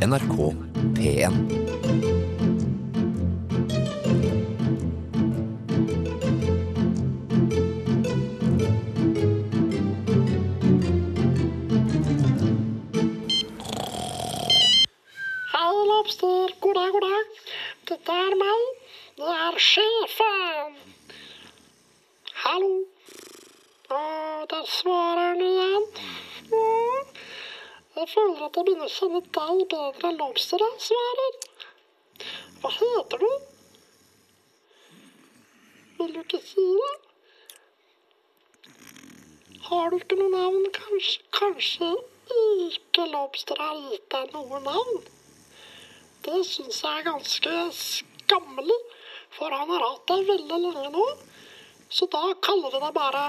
NRK P1. Hei, Lobster. God dag, god dag. Dette er meg. Det er sjefen. Hallo. Og der svarer han igjen. Jeg føler at jeg begynner å kjenne deg bedre enn Lobster jeg svarer. Hva heter du? Vil du ikke si det? Har du ikke noe navn, kanskje? Kanskje ikke Lobster har gitt deg noe navn? Det syns jeg er ganske skammelig, for han har hatt deg veldig lenge nå. Så da kaller vi deg bare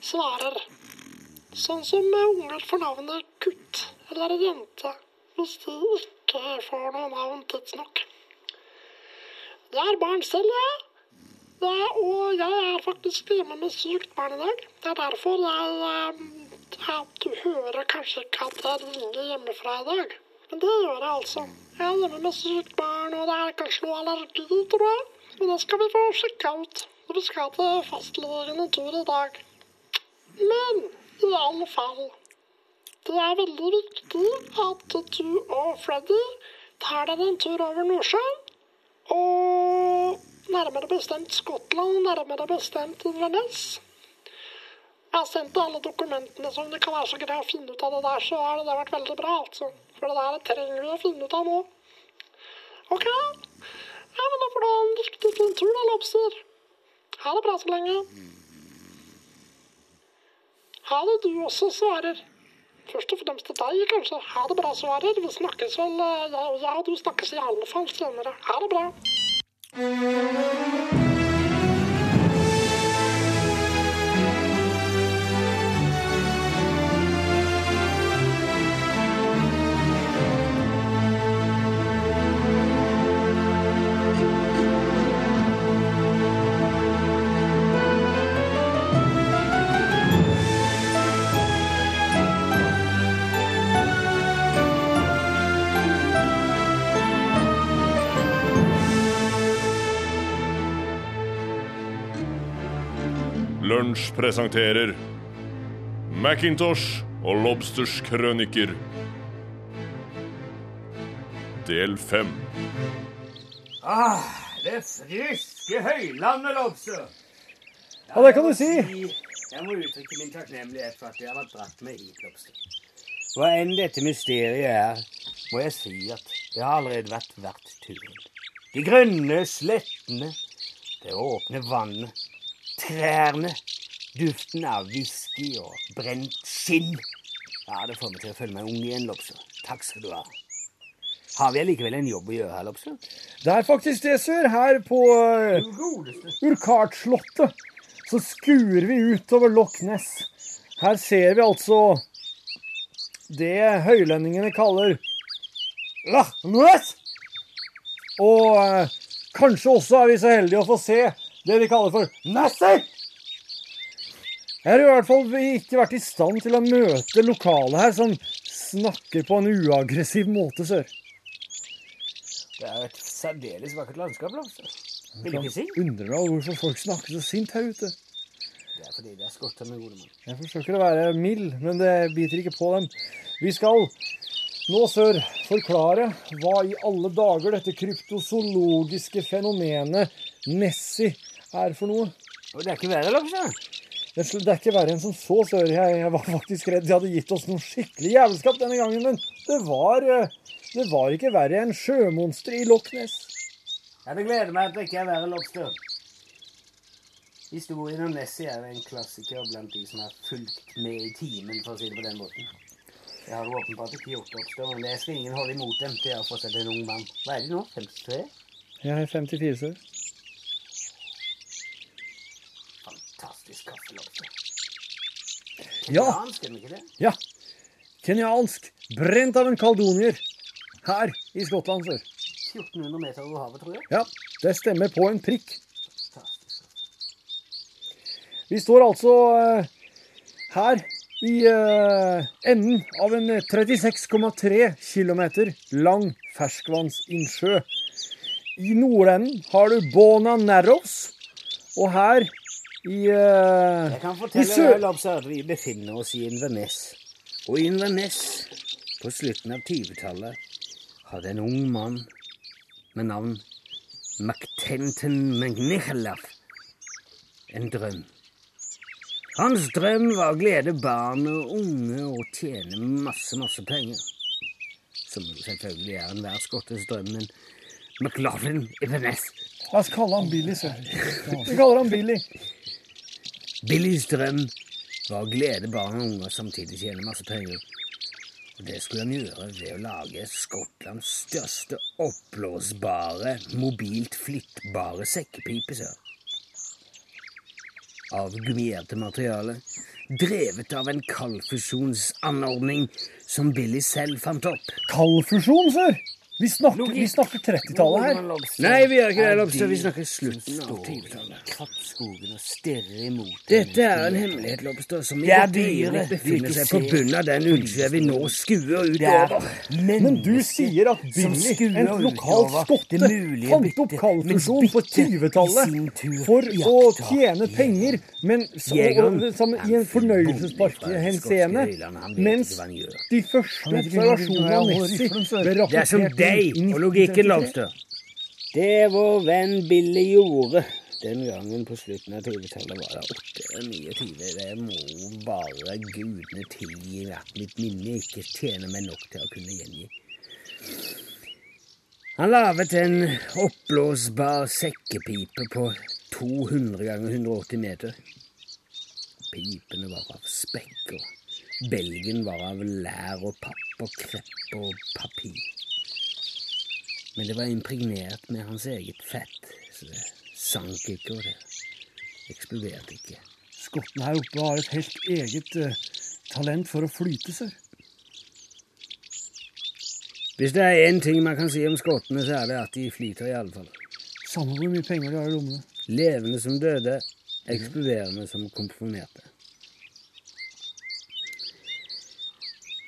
Svarer. Sånn som unger får navnet Gutt en Jente hvis de ikke får noe navn tidsnok. Jeg er barn selv, jeg. Ja, og jeg er faktisk hjemme med sykt barn i dag. Det er derfor jeg eh, ja, Du hører kanskje ikke at jeg ringer hjemmefra i dag. Men det gjør jeg altså. Jeg er hjemme med sykt barn, og det er kanskje noe allergi, tror jeg. Men det skal vi få sjekka ut. Vi skal til fastlegen en tur i dag. Men i alle fall Det er veldig viktig at du og Freddy tar deg en tur over Nordsjøen. Og nærmere bestemt Skottland, nærmere bestemt Inverness. Jeg har sendt alle dokumentene som det kan være så greit å finne ut av det der, så har det vært veldig bra, altså. For det der trenger vi å finne ut av nå. OK? Ja, men da får du ha en riktig fin tur, da, Lobster. Ha det bra så lenge. Ha det, du også, svarer. Først og fremst til deg, kanskje. Ha det bra, svarer. Vi snakkes vel eh, Ja, ja du snakkes i alle fall senere. Ha det bra. Lunsj presenterer Macintosh og Lobsters krøniker. Del fem. Ah, det friske høylandet, Lobster. Ja, det kan du si. Jeg må uttrykke min takknemlighet for at dere har dratt meg hit, Lobster. Hva enn dette mysteriet er, må jeg si at det har allerede vært verdt turen. De grønne slettene, det åpne vannet, trærne, duften av whisky og brent skinn. Ja, det får meg til å føle meg ung igjen, Lopse. Takk skal du ha. Har vi allikevel en jobb å gjøre her, Lopse? Det er faktisk det, sør. Her på uh, Godeste. Urkartslottet så skuer vi utover Loch Ness. Her ser vi altså det høylendingene kaller Loch Ness. Og uh, kanskje også er vi så heldige å få se det vi kaller for Nessie. Jeg har i hvert fall ikke vært i stand til å møte lokale her som snakker på en uaggressiv måte, sør. Det er et særdeles vakkert landskap. Vil du ikke si? Undrer meg hvorfor folk snakker så sint her ute. Det er fordi de er skotta med gode mann. Jeg forsøker å være mild, men det biter ikke på dem. Vi skal nå, sør, forklare hva i alle dager dette kryptozoologiske fenomenet Nessie er for noe. Og det er ikke verre, Lobster. Det er ikke verre enn som så, sør. Jeg, jeg var faktisk redd de hadde gitt oss noe skikkelig jævelskap denne gangen, men det var, eh, det var ikke verre enn sjømonster i Loch Ness. Ja, det gleder meg at det ikke er verre, Lobster. Historien om Nessie er en klassiker blant de som har fulgt med i timen, for å si det på den måten. Jeg har åpenbart ikke gjort, Lobster, men det skal ingen holde imot dem til jeg har fått seg en ung mann. Hva er de nå? 53? Jeg er 54, sør. Fantastisk kaffe, Lobster. Ja. Ja. Kenyansk. Brent av en kaldonier. Her i Skottland, sør. 1400 meter over havet, tror jeg. Ja, det stemmer på en prikk. Vi står altså eh, her i eh, enden av en 36,3 km lang ferskvannsinnsjø. I nordenden har du Bona Narrows, og her i uh, Jeg kan fortelle deg, Lobster, at vi befinner oss i Inverness. Og i Inverness, på slutten av 20-tallet, hadde en ung mann med navn McTenton McNichalaf en drøm. Hans drøm var å glede barn og unge og tjene masse, masse penger. Som selvfølgelig er enhver skottes drøm, men McLaughlin Inverness La oss kalle han Billy, sør. Vi kaller han Billy. Billys strøm var å glede barn og unge og samtidig tjene masse penger. Og det skulle han gjøre ved å lage Skottlands største oppblåsbare, mobilt flyttbare sekkepipe, sir. Av gummierte materiale, drevet av en kaldfusjonsanordning som Billy selv fant opp. Kaldfusjon, sør. Vi snakker, vi snakker 30-tallet her. Nei, vi gjør ikke det, Lobster. Vi snakker slutten av 20-tallet. Krattskogen og stirrer imot Dette er en hemmelighet, Lobster, som i Det dyre befinner seg på bunnen av den ulvsjøen vi nå skuer er utover. Men du sier at Billy, en lokal skotte, fant opp kaldfusjon på 20-tallet for å tjene penger, men så, som, i en fornøyelsespark i mens de første observasjonene av Nessie ble Det er rapportert deg og logikken, 1933. Lobster. Det vår venn Billy gjorde den gangen på slutten av 20-tallet, var det 8-29. Det må bare gudene tilgi at mitt minne ikke tjener meg nok til å kunne gjengi. Han laget en oppblåsbar sekkepipe på 200 ganger 180 meter. Pipene var av spekk, og belgen var av lær og papp og krepp og papir. Men det var impregnert med hans eget fett, så det sank ikke, og det eksploderte ikke. Skotten her oppe har et helt eget uh, talent for å flyte, sør. Hvis det er én ting man kan si om skottene, så er det at de flyter i alle fall. Samme hvor mye penger de har i lommene. Levende som døde, eksploderende som komponerte.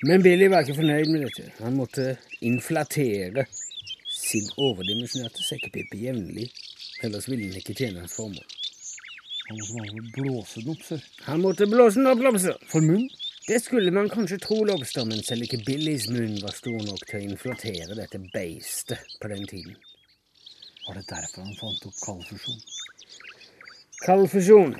Men Billy var ikke fornøyd med dette. Han måtte inflatere sin overdimensjonerte sekkepipe jevnlig, ellers ville den ikke tjene hans formål. Han måtte blåse den opp, sir. Han måtte blåse den opp, Lobster. For munn. Det skulle man kanskje tro, Lobster, men selv ikke Billys munn var stor nok til å inflatere dette beistet på den tiden. Var det derfor han fant opp kaldfusjon? Kaldfusjon,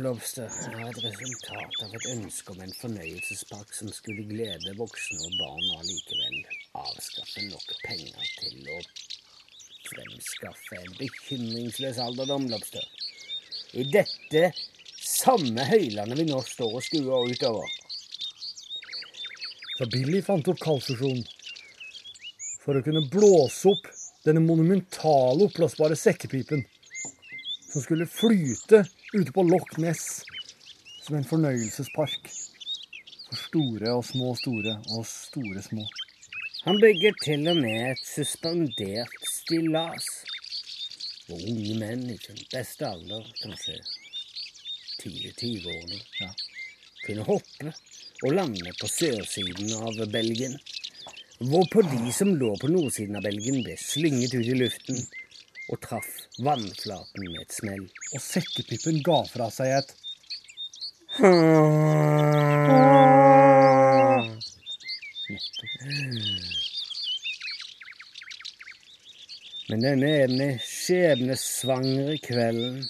Lobster, er et resultat av et ønske om en fornøyelsespark som skulle glede voksne og barn og allikevel avskaffe nok penger til å fremskaffe en bekymringsløs alderdom, Lobster. I dette samme høylandet vi nå står og skuer utover. Så Billy fant opp kaldfusjon for å kunne blåse opp denne monumentale oppblåsbare sekkepipen som skulle flyte ute på Loch Ness som en fornøyelsespark for store og små store og store små. Han bygger til og med et suspendert stillas. Og unge menn i sin beste alder, kanskje tidlig 20-årene, Ja. kunne hoppe og lande på sørsiden av Belgien. Hvorpå de som lå på nordsiden av Belgien, ble slynget ut i luften og traff vannflaten med et smell. Og sekkepipen ga fra seg et Men denne ene skjebnesvangre kvelden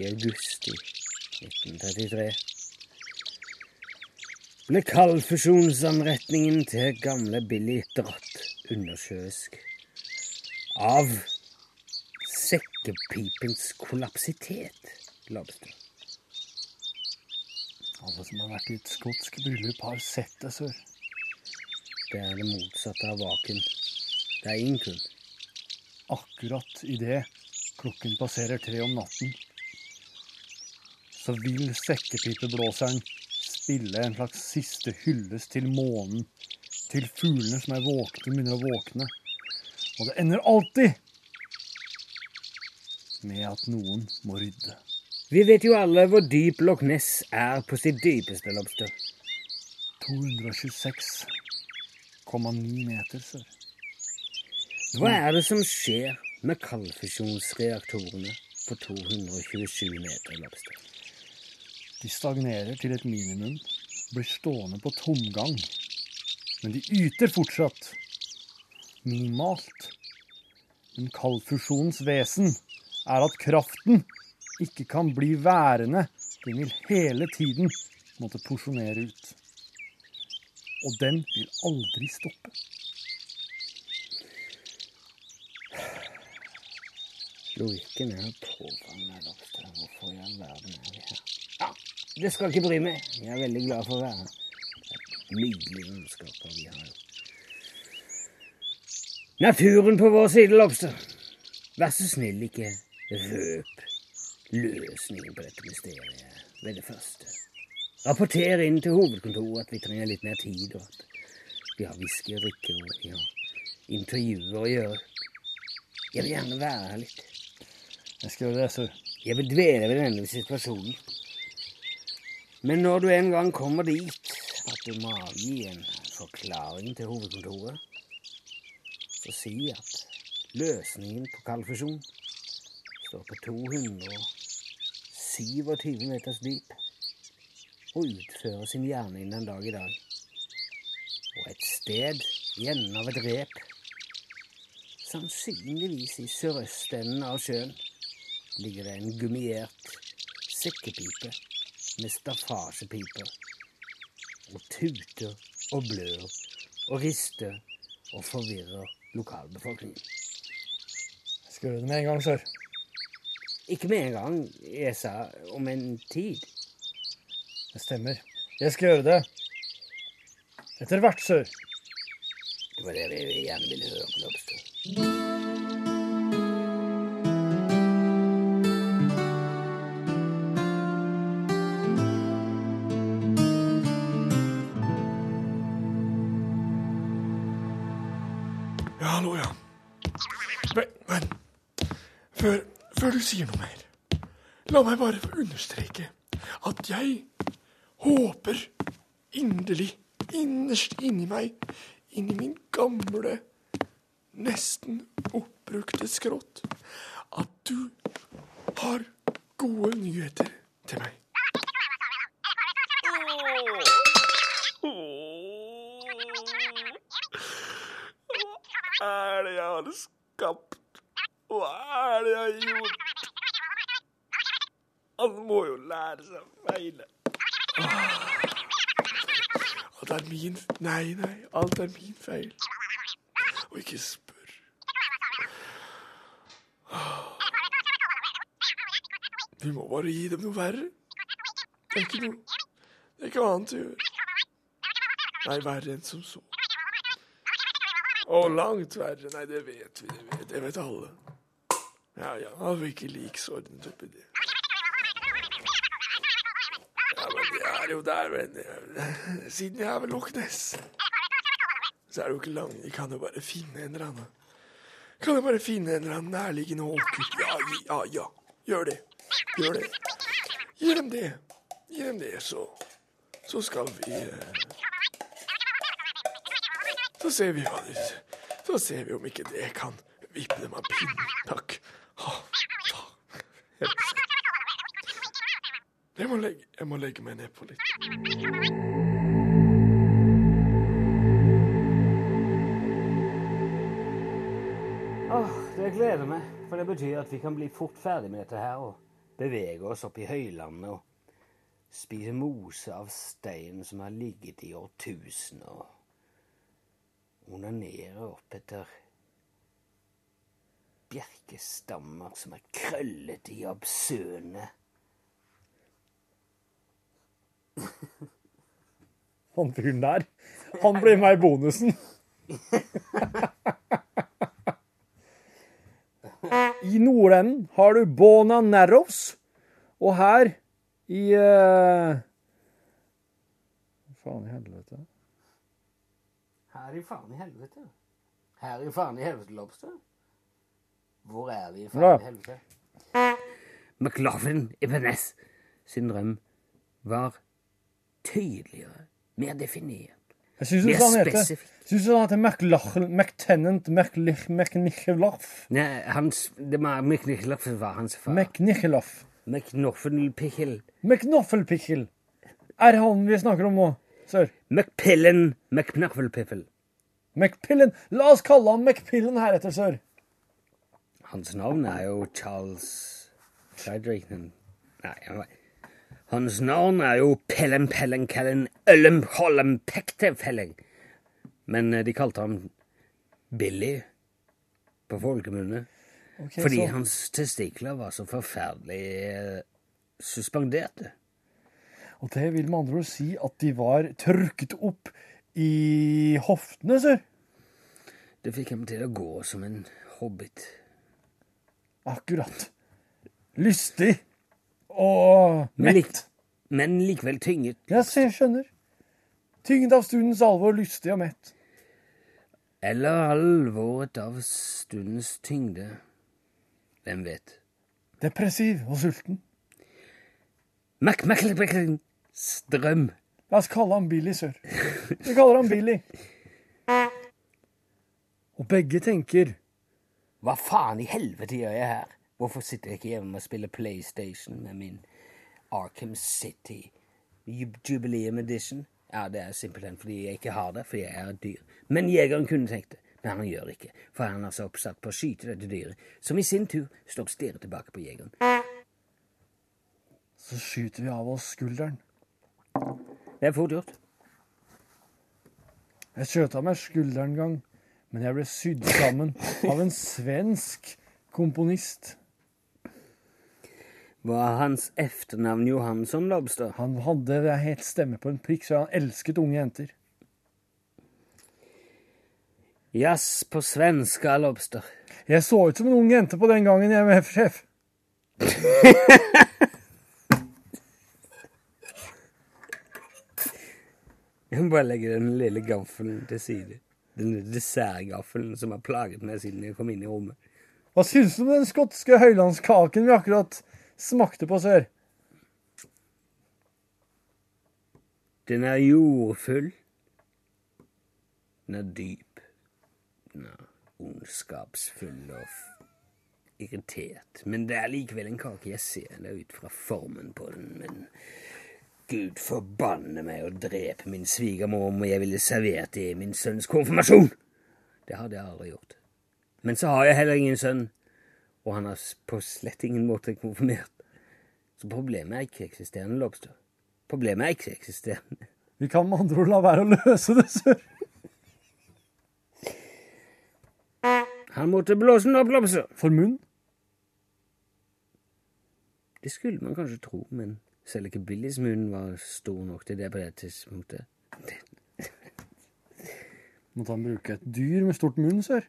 i august i 1933 ble kaldfusjonsanretningen til gamle Billy dratt undersjøisk av sekkepipens kollapsitet, Lobster. Alle som har vært i et skotsk bryllup, har sett det, sør. Det er det motsatte av vaken. Det er inkun. Akkurat idet klokken passerer tre om natten, så vil sekkepipeblåseren spille en slags siste hyllest til månen, til fuglene som er våkne, begynner å våkne. Og det ender alltid med at noen må rydde. Vi vet jo alle hvor dyp Loch Ness er på sitt dypeste, Lobster. 226,9 meter, sør. Hva er det som skjer med kaldfusjonsreaktorene på 227 meter, Lobster? De stagnerer til et minimum, blir stående på tomgang. Men de yter fortsatt. Minimalt. Men kaldfusjonens vesen er at kraften ikke kan bli værende. Den vil hele tiden måtte porsjonere ut. Og den vil aldri stoppe. Logikken er påfallende, Lobster. Hvorfor i all verden er vi her? Ja, det skal ikke bry meg. Jeg er veldig glad for å være her. Det er et Nydelig vennskap vi har. Naturen på vår side, Lobster. Vær så snill, ikke røp løsningen på dette mysteriet ved det første. Rapporter inn til hovedkontoret at vi trenger litt mer tid, og at vi har whisky og drikke, og vi intervjuer å gjøre. Jeg vil gjerne være her litt. Jeg skal det, sør. Jeg vil dvele ved denne situasjonen. Men når du en gang kommer dit at du må avgi en forklaring til hovedkontoret, så si at løsningen på kaldfusjon står på 227 meters dyp og utfører sin gjerning den dag i dag. Og et sted i enden av et rep, sannsynligvis i sørøstenden av sjøen, ligger det en gummiert sekkepipe med staffasjepiper. Og tuter og blør og rister og forvirrer lokalbefolkningen. Jeg du det med en gang, sør. Ikke med en gang, jeg sa om en tid. Det stemmer. Jeg skal gjøre det. Etter hvert, sør. Det var det vi gjerne ville høre. Lobster. Hallo, ja. Men, før, før du sier noe mer, la meg bare få understreke at jeg håper inderlig, innerst inni meg, inni min gamle, nesten oppbrukte skrått, at du har gode nyheter til meg. Hva er det jeg har skapt? Hva er det jeg har gjort? Han må jo lære seg å feile. Alt er min Nei, nei, alt er min feil. Og ikke spør. Vi må bare gi dem noe verre. Det er ikke noe Det er ikke annet å gjøre. Nei, verre enn som så. Å, langt verre. Nei, det vet vi. Det vet, det vet alle. Ja, ja, han vi ikke like oppi det. Ja, men det er jo der, men eh, Siden jeg er ved Loch Ness, så er det jo ikke langt. Vi kan jo bare finne en eller annen. Kan jo bare finne en eller annen nærliggende åker. Ja, ja, ja. Gjør det. Gjør det. Gi dem det. Gi dem det, så Så skal vi eh, Så ser vi hva det Så ser vi om ikke det kan vippe dem av pinnen. Takk. Jeg må, legge, jeg må legge meg nedpå litt. Åh, det gleder meg, for det betyr at vi kan bli fort ferdig med dette her og bevege oss opp i høylandet og spise mose av stein som har ligget i årtusener, onanere opp etter bjerkestammer som er krøllete i absøne. Han fyren der, han blir med i bonusen. I nordenden har du Bona Narrows, og her i uh... Faen i helvete? Her i faen i helvete. Her i faen i helvete, Lobster. Hvor er vi i faen i helvete? McLaughlin Ibanez sin drøm var tydeligere, mer definert. Jeg syns Mer sånn han heter. Syns du han heter McTennant McNicheloff? Nei, hans, det var McNicholas var hans far. McNicheloff. McNoffelpichel. McNoffelpichel. Er han vi snakker om nå, sir? McPillen McNoffelpiffel. McPillen. La oss kalle han McPillen heretter, sir. Hans navn er jo Charles Frederick Nei, hans navn er jo Pellen Pellen Kellen Øllem Hollem Pektefelling. Men eh, de kalte ham Billy på folkemunne. Okay, Fordi så- hans testikler var så forferdelig eh, suspenderte. Og det vil med andre ord si at de var tørket opp i hoftene, sir. Det fikk ham til å gå som en hobbit. Akkurat. Lystig og Men, lik, mett. men likevel tynget. Ja, se, skjønner. Tynget av stundens alvor, lystig og mett. Eller alvoret av stundens tyngde. Hvem vet? Depressiv og sulten. Mac-Mac-Mac-Mac drøm. La oss kalle han Billy, sir. Vi kaller han Billy. Og begge tenker Hva faen i helvete gjør jeg her? Hvorfor sitter jeg ikke hjemme og spiller PlayStation med min Arkham City Jubileum Edition? Ja, det er simpelthen fordi jeg ikke har det, fordi jeg er et dyr. Men jegeren kunne tenkt det. Men han gjør det ikke, for han er så oppsatt på å skyte dette dyret, som i sin tur står og stirrer tilbake på jegeren. Så skyter vi av oss skulderen. Det er fort gjort. Jeg skjøt av meg skulderen en gang, men jeg ble sydd sammen av en svensk komponist. Var hans efternavn Johansson Lobster? Han hadde helt stemme på en prikk, så han elsket unge jenter. Jazz på svenska Lobster. Jeg så ut som en ung jente på den gangen jeg var sjef. Jeg må bare legge den lille gaffelen til side. Den dessertgaffelen som har plaget meg siden jeg kom inn i rommet. Hva syns du om den skotske høylandskaken vi akkurat smakte på, sør? Den er jordfull. Den er dyp. Den er ondskapsfull og irritert. Men det er likevel en kake jeg ser det ut fra formen på den. Men Gud forbanne meg å drepe min svigermor om jeg ville servert det i min sønns konfirmasjon! Det hadde jeg aldri gjort. Men så har jeg heller ingen sønn, og han er på slett ingen måte konfirmert. Så problemet er ikke eksisterende, Lobster. Problemet er ikke eksisterende. Vi kan med andre ord la være å løse det, sør. Han måtte blåse den opp, Lobster. For munn? Det skulle man kanskje tro, men selv ikke Billys munn var stor nok til det på det tidspunktet. Måtte han bruke et dyr med stort munn, sør?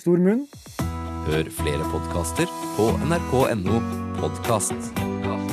Stor munn? Hør flere podkaster på nrk.no podkast.